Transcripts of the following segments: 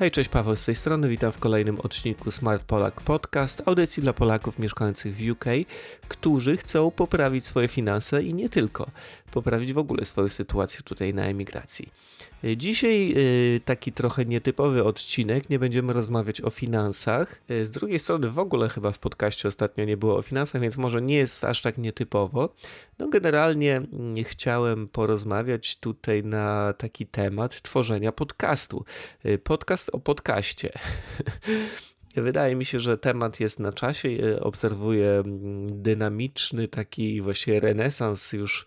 Hej, cześć Paweł z tej strony, witam w kolejnym odcinku Smart Polak Podcast, audycji dla Polaków mieszkających w UK, którzy chcą poprawić swoje finanse i nie tylko, poprawić w ogóle swoją sytuację tutaj na emigracji. Dzisiaj y, taki trochę nietypowy odcinek, nie będziemy rozmawiać o finansach. Y, z drugiej strony w ogóle chyba w podcaście ostatnio nie było o finansach, więc może nie jest aż tak nietypowo. No generalnie mm, chciałem porozmawiać tutaj na taki temat tworzenia podcastu. Podcast o podcaście. Wydaje mi się, że temat jest na czasie. Obserwuję mm, dynamiczny taki właśnie renesans już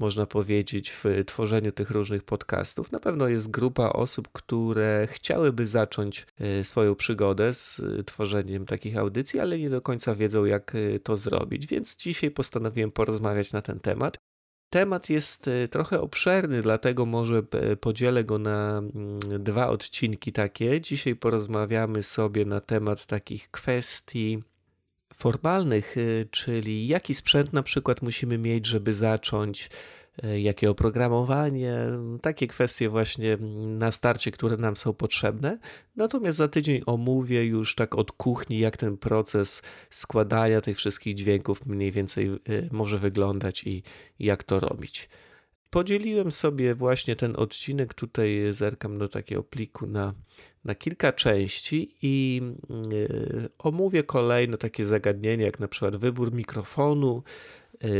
można powiedzieć, w tworzeniu tych różnych podcastów. Na pewno jest grupa osób, które chciałyby zacząć e, swoją przygodę z tworzeniem takich audycji, ale nie do końca wiedzą, jak e, to zrobić. Więc dzisiaj postanowiłem porozmawiać na ten temat. Temat jest e, trochę obszerny, dlatego może podzielę go na mm, dwa odcinki takie. Dzisiaj porozmawiamy sobie na temat takich kwestii formalnych, y, czyli jaki sprzęt na przykład musimy mieć, żeby zacząć, jakie oprogramowanie, takie kwestie właśnie na starcie, które nam są potrzebne. Natomiast za tydzień omówię już tak od kuchni, jak ten proces składania tych wszystkich dźwięków mniej więcej y, może wyglądać i jak to robić. Podzieliłem sobie właśnie ten odcinek, tutaj zerkam do takiego pliku na, na kilka części i yy, omówię kolejno takie zagadnienia, jak na przykład wybór mikrofonu,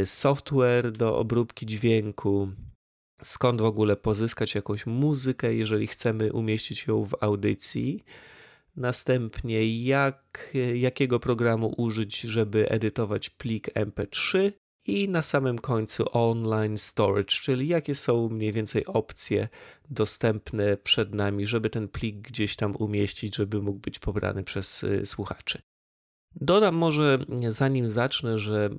software do obróbki dźwięku, skąd w ogóle pozyskać jakąś muzykę, jeżeli chcemy umieścić ją w audycji. Następnie, jak, jakiego programu użyć, żeby edytować plik MP3 i na samym końcu online storage, czyli jakie są mniej więcej opcje dostępne przed nami, żeby ten plik gdzieś tam umieścić, żeby mógł być pobrany przez y, słuchaczy. Dodam może, zanim zacznę, że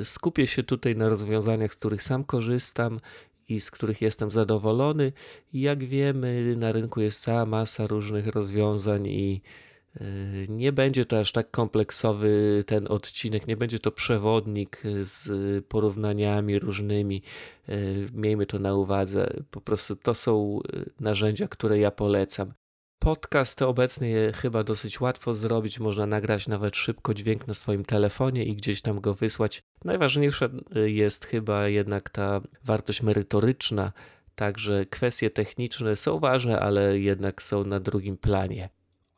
y, skupię się tutaj na rozwiązaniach, z których sam korzystam i z których jestem zadowolony. Jak wiemy, na rynku jest cała masa różnych rozwiązań i Yy, nie będzie to aż tak kompleksowy ten odcinek, nie będzie to przewodnik z porównaniami różnymi. Yy, miejmy to na uwadze. Po prostu to są narzędzia, które ja polecam. Podcast obecnie chyba dosyć łatwo zrobić, można nagrać nawet szybko dźwięk na swoim telefonie i gdzieś tam go wysłać. Najważniejsza jest chyba jednak ta wartość merytoryczna, także kwestie techniczne są ważne, ale jednak są na drugim planie.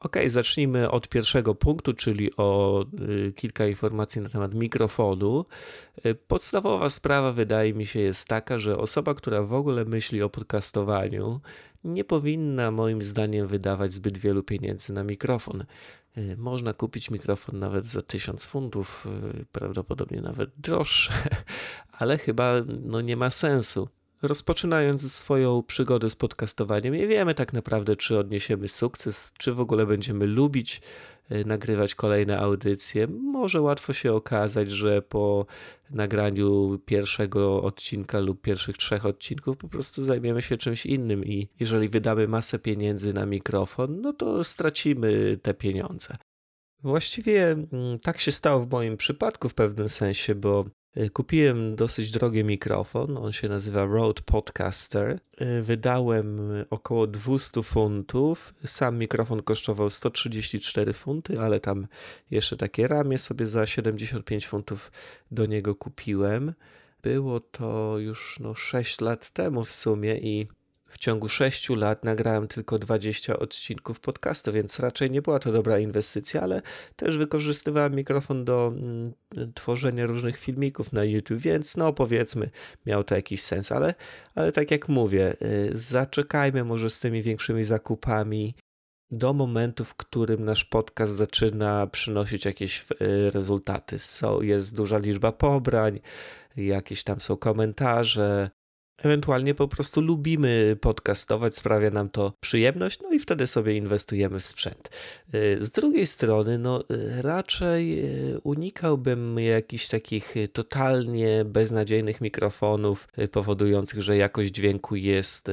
Ok, zacznijmy od pierwszego punktu, czyli o y, kilka informacji na temat mikrofonu. Y, podstawowa sprawa wydaje mi się jest taka, że osoba, która w ogóle myśli o podcastowaniu, nie powinna moim zdaniem wydawać zbyt wielu pieniędzy na mikrofon. Y, można kupić mikrofon nawet za 1000 funtów, prawdopodobnie nawet droższe, ale chyba no, nie ma sensu rozpoczynając swoją przygodę z podcastowaniem, nie wiemy tak naprawdę, czy odniesiemy sukces, czy w ogóle będziemy lubić e, nagrywać kolejne audycje. Może łatwo się okazać, że po nagraniu pierwszego odcinka lub pierwszych trzech odcinków po prostu zajmiemy się czymś innym i jeżeli wydamy masę pieniędzy na mikrofon, no to stracimy te pieniądze. Właściwie mm, tak się stało w moim przypadku w pewnym sensie, bo kupiłem dosyć drogi mikrofon, on się nazywa Rode Podcaster. Y, wydałem około 200 funtów. Sam mikrofon kosztował 134 funty, ale tam jeszcze takie ramię sobie za 75 funtów do niego kupiłem. Było to już no, 6 lat temu w sumie i w ciągu 6 lat nagrałem tylko 20 odcinków podcastu, więc raczej nie była to dobra inwestycja, ale też wykorzystywałem mikrofon do mm, tworzenia różnych filmików na YouTube, więc no powiedzmy, miał to jakiś sens, ale, ale tak jak mówię, y, zaczekajmy może z tymi większymi zakupami do momentu, w którym nasz podcast zaczyna przynosić jakieś y, rezultaty. So, jest duża liczba pobrań, jakieś tam są komentarze, Ewentualnie po prostu lubimy podcastować, sprawia nam to przyjemność, no i wtedy sobie inwestujemy w sprzęt. Y, z drugiej strony, no y, raczej y, unikałbym jakichś takich totalnie beznadziejnych mikrofonów, powodujących, że jakość dźwięku jest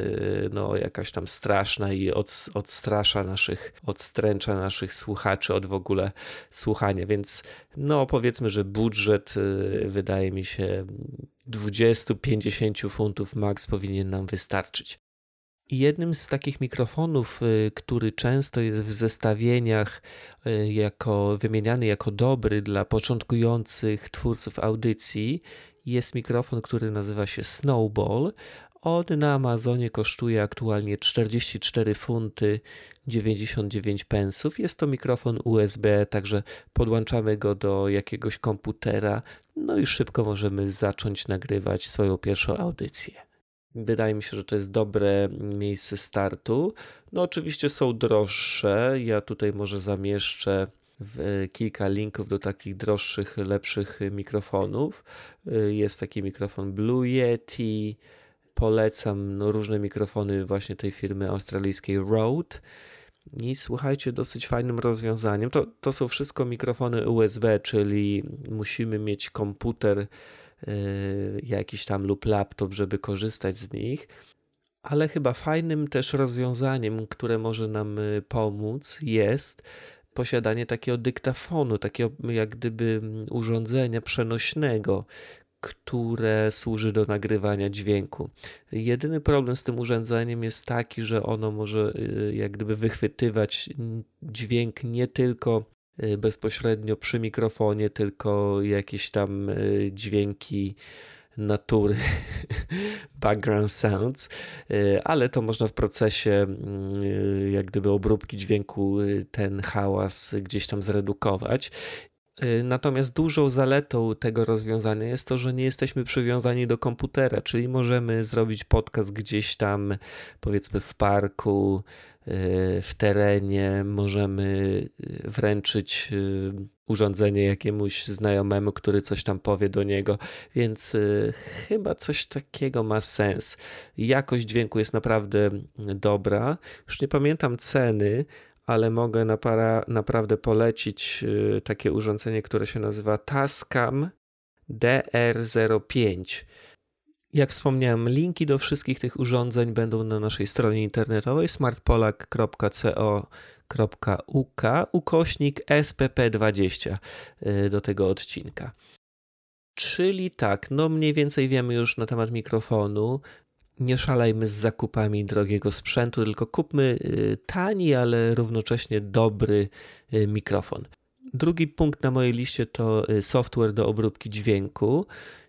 no jakaś tam straszna i od, odstrasza naszych, odstręcza naszych słuchaczy od w ogóle słuchania, więc no powiedzmy, że budżet wydaje mi się 20-50 funtów max powinien nam wystarczyć. Jednym z takich mikrofonów, y, który często jest w zestawieniach y, jako wymieniany jako dobry dla początkujących twórców audycji, jest mikrofon, który nazywa się Snowball. On na Amazonie kosztuje aktualnie 44 funty 99 pensów. Jest to mikrofon USB, także podłączamy go do jakiegoś komputera, no i szybko możemy zacząć nagrywać swoją pierwszą audycję. Wydaje mi się, że to jest dobre miejsce startu. No oczywiście są droższe. Ja tutaj może zamieszczę kilka linków do takich droższych, lepszych mikrofonów. Jest taki mikrofon Blue Yeti. Polecam no, różne mikrofony właśnie tej firmy australijskiej Rode. I słuchajcie, dosyć fajnym rozwiązaniem. To, to są wszystko mikrofony USB, czyli musimy mieć komputer Y, jakiś tam lub laptop, żeby korzystać z nich. Ale chyba fajnym też rozwiązaniem, które może nam y, pomóc, jest posiadanie takiego dyktafonu, takiego jak gdyby mm, urządzenia przenośnego, które służy do nagrywania dźwięku. Jedyny problem z tym urządzeniem jest taki, że ono może y, jak gdyby wychwytywać dźwięk nie tylko Y, bezpośrednio przy mikrofonie, tylko jakieś tam y, dźwięki natury, background sounds, ale to można w procesie jak gdyby obróbki dźwięku ten hałas gdzieś tam zredukować. Natomiast dużą zaletą tego rozwiązania jest to, że nie jesteśmy przywiązani do komputera, czyli możemy zrobić podcast gdzieś tam, powiedzmy w parku, w terenie, możemy y, wręczyć y, urządzenie jakiemuś znajomemu, który coś tam powie do niego, więc y, chyba coś takiego ma sens. Jakość dźwięku jest naprawdę dobra. Już nie pamiętam ceny, ale mogę naprawdę polecić takie urządzenie, które się nazywa Tascam DR05. Jak wspomniałem, linki do wszystkich tych urządzeń będą na naszej stronie internetowej smartpolak.co.uk ukośnik SPP20 y, do tego odcinka. Czyli tak, no mniej więcej wiemy już na temat mikrofonu. Nie szalejmy z zakupami drogiego sprzętu, tylko kupmy y, tani, ale równocześnie dobry y, mikrofon. Drugi punkt na mojej liście to software do obróbki dźwięku.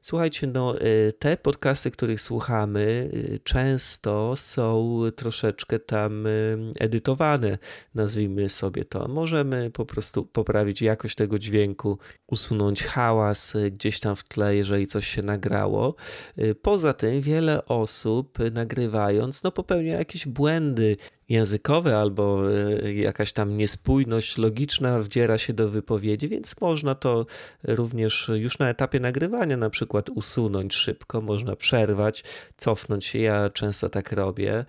Słuchajcie, no y, te podcasty, których słuchamy, y, często są troszeczkę tam y, edytowane, nazwijmy sobie to. Możemy po prostu poprawić jakość tego dźwięku, usunąć hałas gdzieś tam w tle, jeżeli coś się nagrało. Poza tym wiele osób nagrywając, no popełnia jakieś błędy językowe albo jakaś tam niespójność logiczna wdziera się do wypowiedzi, więc można to również już na etapie nagrywania na przykład przykład usunąć szybko, można przerwać, cofnąć się. Ja często tak robię.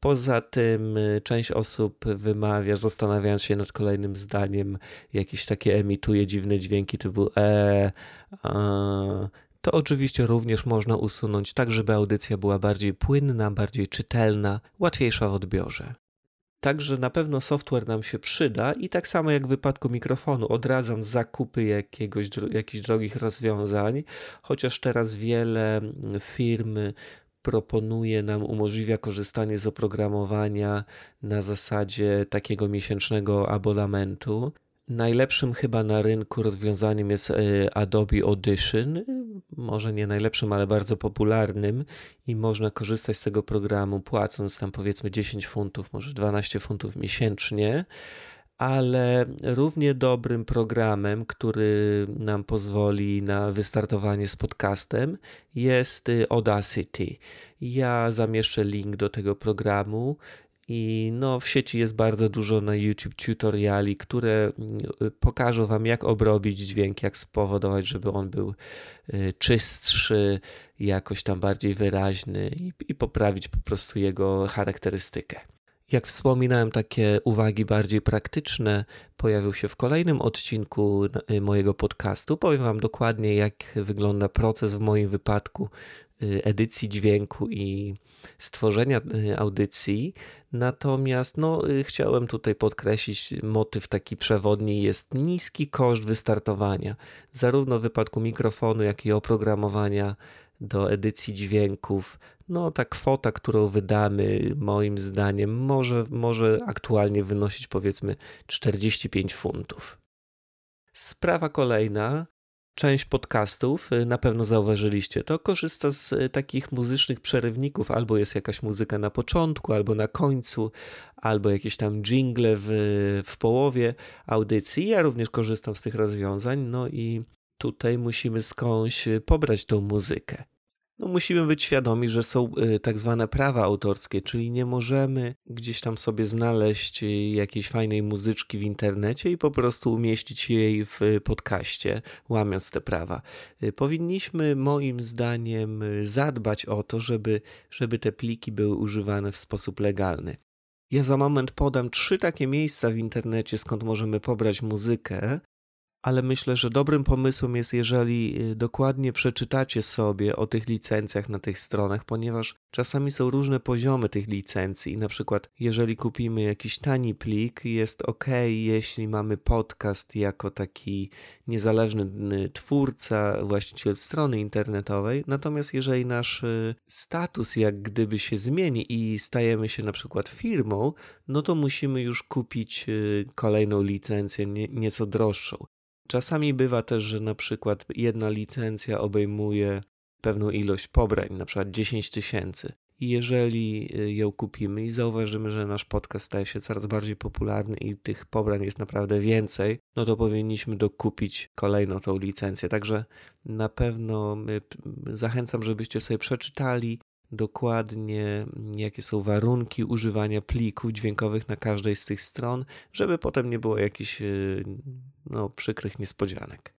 Poza tym y, część osób wymawia, zastanawiając się nad kolejnym zdaniem, jakieś takie emituje dziwne dźwięki typu e, a, to oczywiście również można usunąć, tak żeby audycja była bardziej płynna, bardziej czytelna, łatwiejsza w odbiorze. Także na pewno software nam się przyda i tak samo jak w wypadku mikrofonu odradzam zakupy jakiegoś, jakichś drogich rozwiązań, chociaż teraz wiele firm proponuje nam, umożliwia korzystanie z oprogramowania na zasadzie takiego miesięcznego abonamentu. Najlepszym chyba na rynku rozwiązaniem jest e, Adobe Audition. Może nie najlepszym, ale bardzo popularnym i można korzystać z tego programu płacąc tam powiedzmy 10 funtów, może 12 funtów miesięcznie. Ale równie dobrym programem, który nam pozwoli na wystartowanie z podcastem, jest Audacity. Ja zamieszczę link do tego programu. I no, w sieci jest bardzo dużo na YouTube tutoriali, które mm, pokażą Wam, jak obrobić dźwięk, jak spowodować, żeby on był y, czystszy, jakoś tam bardziej wyraźny i, i poprawić po prostu jego charakterystykę. Jak wspominałem, takie uwagi bardziej praktyczne pojawią się w kolejnym odcinku y, mojego podcastu. Powiem Wam dokładnie, jak wygląda proces w moim wypadku y, edycji dźwięku i stworzenia y, audycji. Natomiast no, chciałem tutaj podkreślić motyw taki przewodni jest niski koszt wystartowania, zarówno w wypadku mikrofonu, jak i oprogramowania do edycji dźwięków no ta kwota, którą wydamy, moim zdaniem, może, może aktualnie wynosić powiedzmy 45 funtów. Sprawa kolejna. Część podcastów, y, na pewno zauważyliście to, korzysta z y, takich muzycznych przerywników. Albo jest jakaś muzyka na początku, albo na końcu, albo jakieś tam jingle w, w połowie audycji. Ja również korzystam z tych rozwiązań, no i tutaj musimy skądś pobrać tą muzykę no musimy być świadomi, że są y, tak zwane prawa autorskie, czyli nie możemy gdzieś tam sobie znaleźć y, jakiejś fajnej muzyczki w internecie i po prostu umieścić jej w podcaście, łamiąc te prawa. Y, powinniśmy moim zdaniem zadbać o to, żeby, żeby te pliki były używane w sposób legalny. Ja za moment podam trzy takie miejsca w internecie, skąd możemy pobrać muzykę ale myślę, że dobrym pomysłem jest, jeżeli y, dokładnie przeczytacie sobie o tych licencjach na tych stronach, ponieważ czasami są różne poziomy tych licencji. Na przykład, jeżeli kupimy jakiś tani plik, jest ok, jeśli mamy podcast jako taki niezależny y, twórca, właściciel strony internetowej. Natomiast jeżeli nasz y, status jak gdyby się zmieni i stajemy się na przykład firmą, no to musimy już kupić kolejną licencję, nieco droższą. Czasami bywa też, że na przykład jedna licencja obejmuje pewną ilość pobrań, na przykład 10 tysięcy. Jeżeli y, ją kupimy i zauważymy, że nasz podcast staje się coraz bardziej popularny i tych pobrań jest naprawdę więcej, no to powinniśmy dokupić kolejną tą licencję. Także na pewno zachęcam, żebyście sobie przeczytali dokładnie, jakie są warunki używania plików dźwiękowych na każdej z tych stron, żeby potem nie było jakichś y, no, przykrych niespodzianek.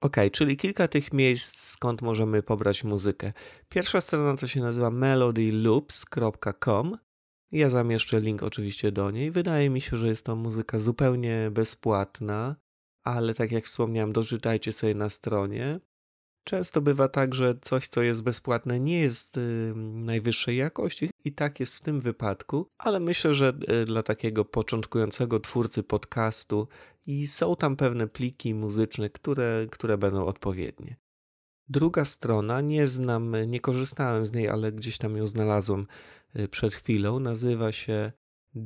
Ok, czyli kilka tych miejsc, skąd możemy pobrać muzykę. Pierwsza strona to się nazywa melodyloops.com. Ja zamieszczę link oczywiście do niej. Wydaje mi się, że jest to muzyka zupełnie bezpłatna, ale tak jak wspomniałem, doczytajcie sobie na stronie. Często bywa tak, że coś, co jest bezpłatne, nie jest y, najwyższej jakości i tak jest w tym wypadku, ale myślę, że y, dla takiego początkującego twórcy podcastu i są tam pewne pliki muzyczne, które, które będą odpowiednie. Druga strona, nie znam, nie korzystałem z niej, ale gdzieś tam ją znalazłem y, przed chwilą, nazywa się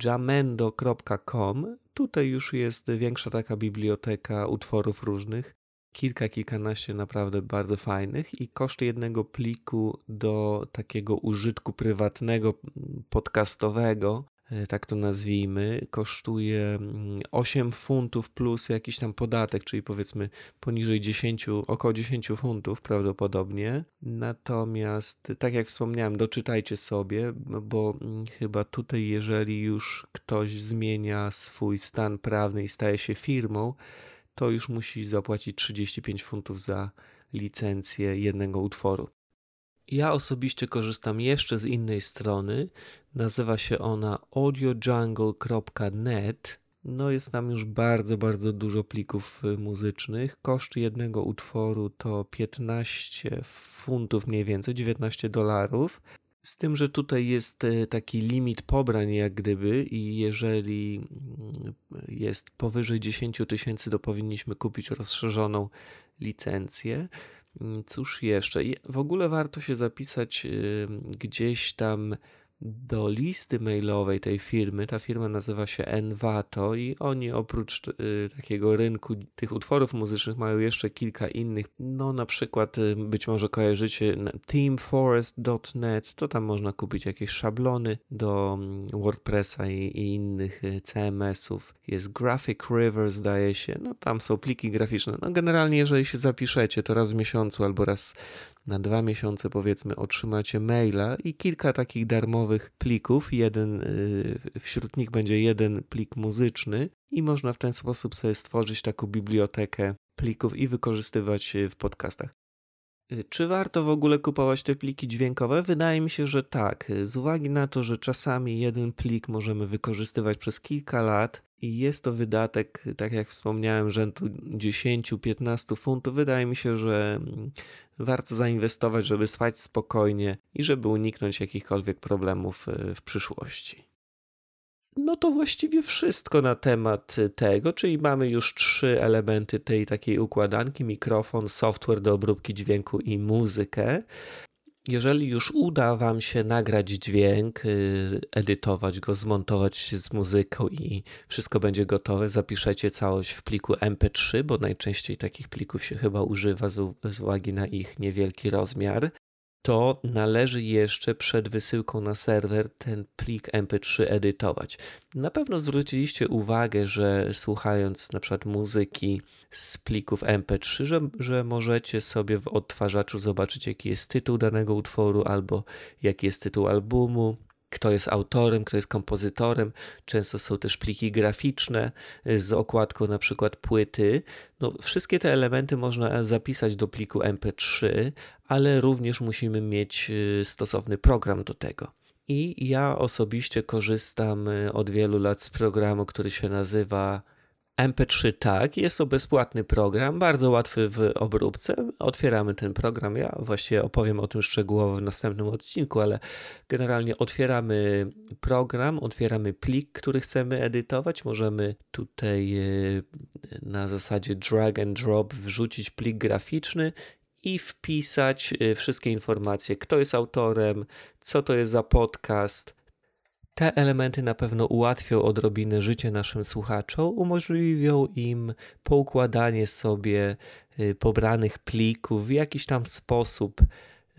jamendo.com. Tutaj już jest większa taka biblioteka utworów różnych kilka, kilkanaście naprawdę bardzo fajnych i koszt jednego pliku do takiego użytku prywatnego, podcastowego, e, tak to nazwijmy, kosztuje 8 mm, funtów plus jakiś tam podatek, czyli powiedzmy poniżej 10, około 10 funtów prawdopodobnie. Natomiast, tak jak wspomniałem, doczytajcie sobie, bo mm, chyba tutaj, jeżeli już ktoś zmienia swój stan prawny i staje się firmą, to już musi zapłacić 35 funtów za licencję jednego utworu. Ja osobiście korzystam jeszcze z innej strony. Nazywa się ona audiojungle.net. No jest tam już bardzo, bardzo dużo plików y, muzycznych. Koszt jednego utworu to 15 funtów mniej więcej, 19 dolarów. Z tym, że tutaj jest e, taki limit pobrań, jak gdyby, i jeżeli mm, jest powyżej 10 tysięcy, to powinniśmy kupić rozszerzoną licencję. Mm, cóż jeszcze? W ogóle warto się zapisać gdzieś tam do listy mailowej tej firmy. Ta firma nazywa się Envato i oni oprócz y, takiego rynku tych utworów muzycznych mają jeszcze kilka innych. No na przykład y, być może kojarzycie teamforest.net, to tam można kupić jakieś szablony do mm, WordPressa i, i innych y, CMS-ów. Jest Graphic River zdaje się, no tam są pliki graficzne. No generalnie jeżeli się zapiszecie, to raz w miesiącu albo raz na dwa miesiące powiedzmy otrzymacie maila i kilka takich darmowych plików. Jeden, y, wśród nich będzie jeden plik muzyczny i można w ten sposób sobie stworzyć taką bibliotekę plików i wykorzystywać w podcastach. Y, czy warto w ogóle kupować te pliki dźwiękowe? Wydaje mi się, że tak. Z uwagi na to, że czasami jeden plik możemy wykorzystywać przez kilka lat, i jest to wydatek, tak jak wspomniałem, rzędu 10-15 funtów. Wydaje mi się, że mm, warto zainwestować, żeby spać spokojnie i żeby uniknąć jakichkolwiek problemów e, w przyszłości. No to właściwie wszystko na temat tego, czyli mamy już trzy elementy tej takiej układanki: mikrofon, software do obróbki dźwięku i muzykę. Jeżeli już uda Wam się nagrać dźwięk, y, edytować go, zmontować z muzyką i wszystko będzie gotowe, zapiszecie całość w pliku MP3, bo najczęściej takich plików się chyba używa z, z uwagi na ich niewielki rozmiar to należy jeszcze przed wysyłką na serwer ten plik MP3 edytować. Na pewno zwróciliście uwagę, że słuchając na przykład muzyki z plików MP3, że, że możecie sobie w odtwarzaczu zobaczyć, jaki jest tytuł danego utworu albo jaki jest tytuł albumu kto jest autorem, kto jest kompozytorem. Często są też pliki graficzne y, z okładką na przykład płyty. No, wszystkie te elementy można zapisać do pliku MP3, ale również musimy mieć y, stosowny program do tego. I ja osobiście korzystam y, od wielu lat z programu, który się nazywa MP3 tak, jest to bezpłatny program, bardzo łatwy w obróbce. Otwieramy ten program. Ja właściwie opowiem o tym szczegółowo w następnym odcinku, ale generalnie otwieramy program, otwieramy plik, który chcemy edytować. Możemy tutaj e, na zasadzie drag and drop wrzucić plik graficzny i wpisać e, wszystkie informacje, kto jest autorem, co to jest za podcast te elementy na pewno ułatwią odrobinę życie naszym słuchaczom, umożliwią im poukładanie sobie y, pobranych plików w jakiś tam sposób,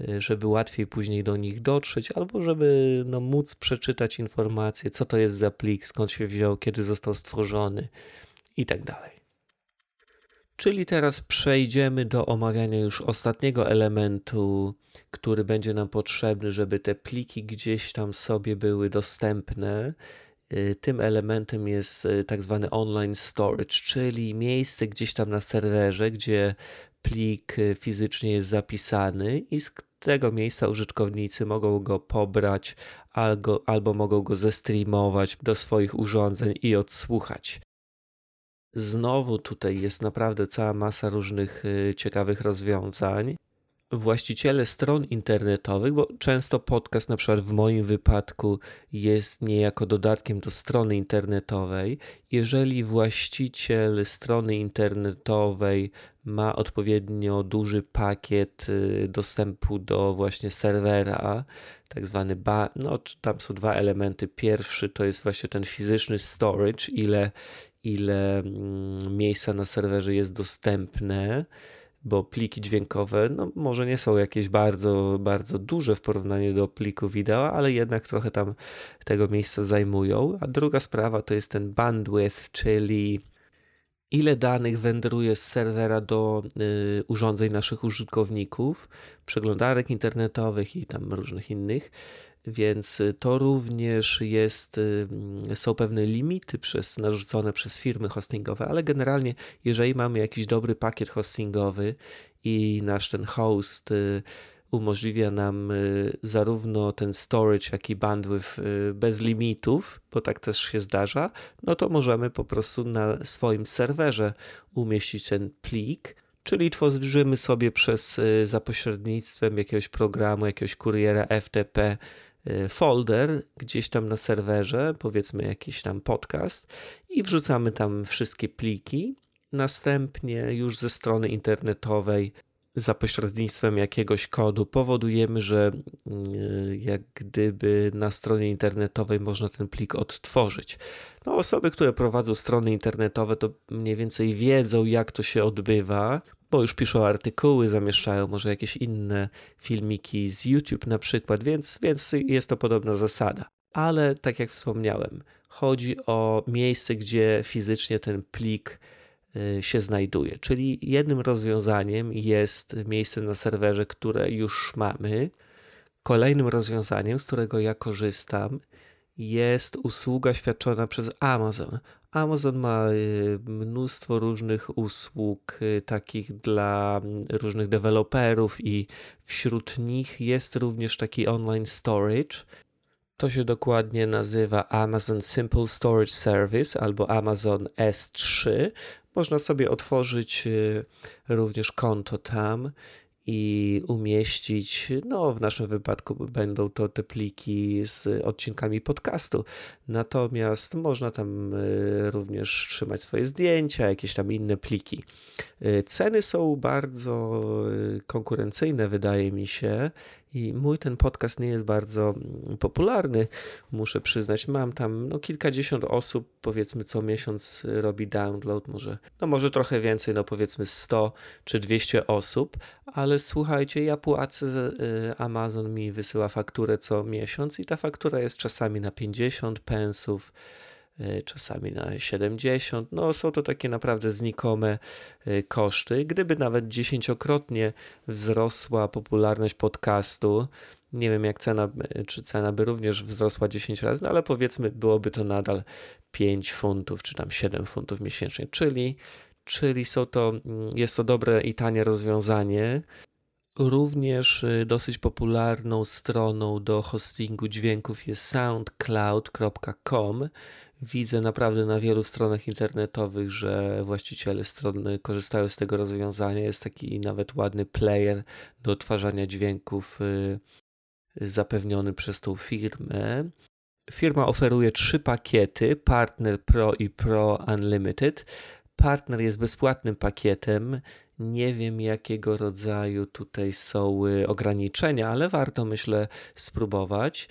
y, żeby łatwiej później do nich dotrzeć, albo żeby no, móc przeczytać informacje, co to jest za plik, skąd się wziął, kiedy został stworzony i tak dalej. Czyli teraz przejdziemy do omawiania już ostatniego elementu, który będzie nam potrzebny, żeby te pliki gdzieś tam sobie były dostępne. Y, tym elementem jest y, tak zwany online storage, czyli miejsce gdzieś tam na serwerze, gdzie plik y, fizycznie jest zapisany i z tego miejsca użytkownicy mogą go pobrać albo, albo mogą go zestreamować do swoich urządzeń i odsłuchać. Znowu tutaj jest naprawdę cała masa różnych y, ciekawych rozwiązań. Właściciele stron internetowych, bo często podcast, na przykład w moim wypadku, jest niejako dodatkiem do strony internetowej. Jeżeli właściciel strony internetowej ma odpowiednio duży pakiet y, dostępu do właśnie serwera, tak zwany, ba no tam są dwa elementy. Pierwszy to jest właśnie ten fizyczny storage, ile, ile mm, miejsca na serwerze jest dostępne, bo pliki dźwiękowe no, może nie są jakieś bardzo, bardzo duże w porównaniu do pliku wideo, ale jednak trochę tam tego miejsca zajmują. A druga sprawa to jest ten bandwidth, czyli ile danych wędruje z serwera do y, urządzeń naszych użytkowników, przeglądarek internetowych i tam różnych innych więc y, to również jest, y, są pewne limity przez, narzucone przez firmy hostingowe, ale generalnie, jeżeli mamy jakiś dobry pakiet hostingowy i nasz ten host y, umożliwia nam zarówno ten storage, jak i bandwidth bez limitów, bo tak też się zdarza, no to możemy po prostu na swoim serwerze umieścić ten plik, czyli tworzymy sobie przez za pośrednictwem jakiegoś programu, jakiegoś kuriera FTP folder gdzieś tam na serwerze, powiedzmy jakiś tam podcast i wrzucamy tam wszystkie pliki. Następnie już ze strony internetowej za pośrednictwem jakiegoś kodu powodujemy, że y, jak gdyby na stronie internetowej można ten plik odtworzyć. No, osoby, które prowadzą strony internetowe, to mniej więcej wiedzą, jak to się odbywa, bo już piszą artykuły, zamieszczają może jakieś inne filmiki z YouTube na przykład, więc, więc jest to podobna zasada. Ale tak jak wspomniałem, chodzi o miejsce, gdzie fizycznie ten plik y, się znajduje. Czyli jednym rozwiązaniem jest miejsce na serwerze, które już mamy. Kolejnym rozwiązaniem, z którego ja korzystam, jest usługa świadczona przez Amazon. Amazon ma y, mnóstwo różnych usług, y, takich dla różnych deweloperów, i wśród nich jest również taki online storage. To się dokładnie nazywa Amazon Simple Storage Service albo Amazon S3. Można sobie otworzyć y, również konto tam i umieścić, no w naszym wypadku będą to te pliki z odcinkami podcastu. Natomiast można tam e, również trzymać swoje zdjęcia, jakieś tam inne pliki. E, ceny są bardzo e, konkurencyjne, wydaje mi się, I mój ten podcast nie jest bardzo mm, popularny, muszę przyznać. Mam tam no, kilkadziesiąt osób, powiedzmy co miesiąc robi download, może, no może trochę więcej, no powiedzmy 100 czy 200 osób, ale słuchajcie, ja płacę, y, Amazon mi wysyła fakturę co miesiąc i ta faktura jest czasami na 50 pensów, czasami na 70. No, są to takie naprawdę znikome y, koszty. Gdyby nawet dziesięciokrotnie wzrosła popularność podcastu, nie wiem jak cena, czy cena by również wzrosła 10 razy, no ale powiedzmy byłoby to nadal 5 funtów, czy tam 7 funtów miesięcznie, czyli, czyli są to, mm, jest to dobre i tanie rozwiązanie. Również y, dosyć popularną stroną do hostingu dźwięków jest soundcloud.com. Widzę naprawdę na wielu stronach internetowych, że właściciele strony korzystają z tego rozwiązania. Jest taki nawet ładny player do odtwarzania dźwięków y, zapewniony przez tą firmę. Firma oferuje trzy pakiety: Partner Pro i Pro Unlimited. Partner jest bezpłatnym pakietem. Nie wiem, jakiego rodzaju tutaj są y, ograniczenia, ale warto, myślę, spróbować.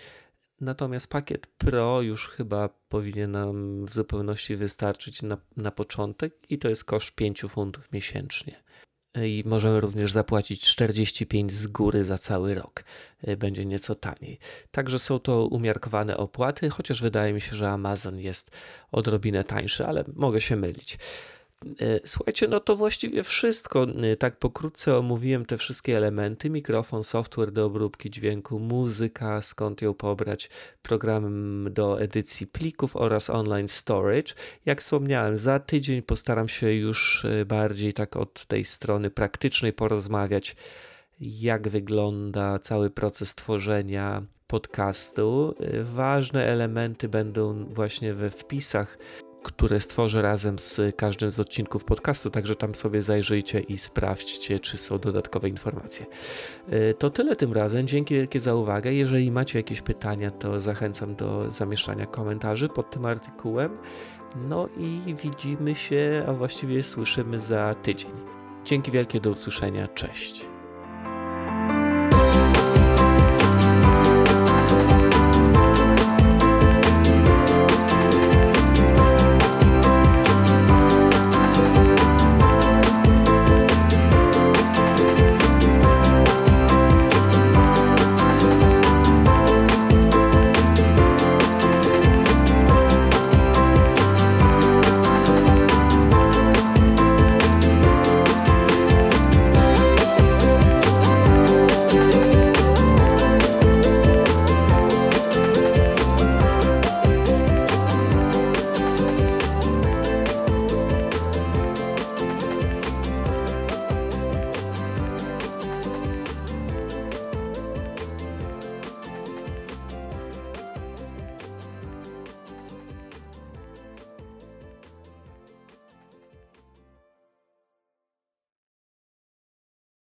Natomiast pakiet Pro już chyba powinien nam w zupełności wystarczyć na, na początek i to jest koszt 5 funtów miesięcznie i możemy również zapłacić 45 z góry za cały rok. Y, będzie nieco taniej. Także są to umiarkowane opłaty, chociaż wydaje mi się, że Amazon jest odrobinę tańszy, ale mogę się mylić. E, słuchajcie, no to właściwie wszystko. E, tak pokrótce omówiłem te wszystkie elementy: mikrofon, software do obróbki dźwięku, muzyka, skąd ją pobrać, program do edycji plików oraz online storage. Jak wspomniałem, za tydzień postaram się już e, bardziej tak od tej strony praktycznej porozmawiać, jak wygląda cały proces tworzenia podcastu. Ważne elementy będą właśnie we wpisach które stworzę razem z każdym z odcinków podcastu, także tam sobie zajrzyjcie i sprawdźcie, czy są dodatkowe informacje. E, to tyle tym razem. Dzięki wielkie za uwagę. Jeżeli macie jakieś pytania, to zachęcam do zamieszczania komentarzy pod tym artykułem. No i widzimy się, a właściwie słyszymy za tydzień. Dzięki wielkie, do usłyszenia. Cześć.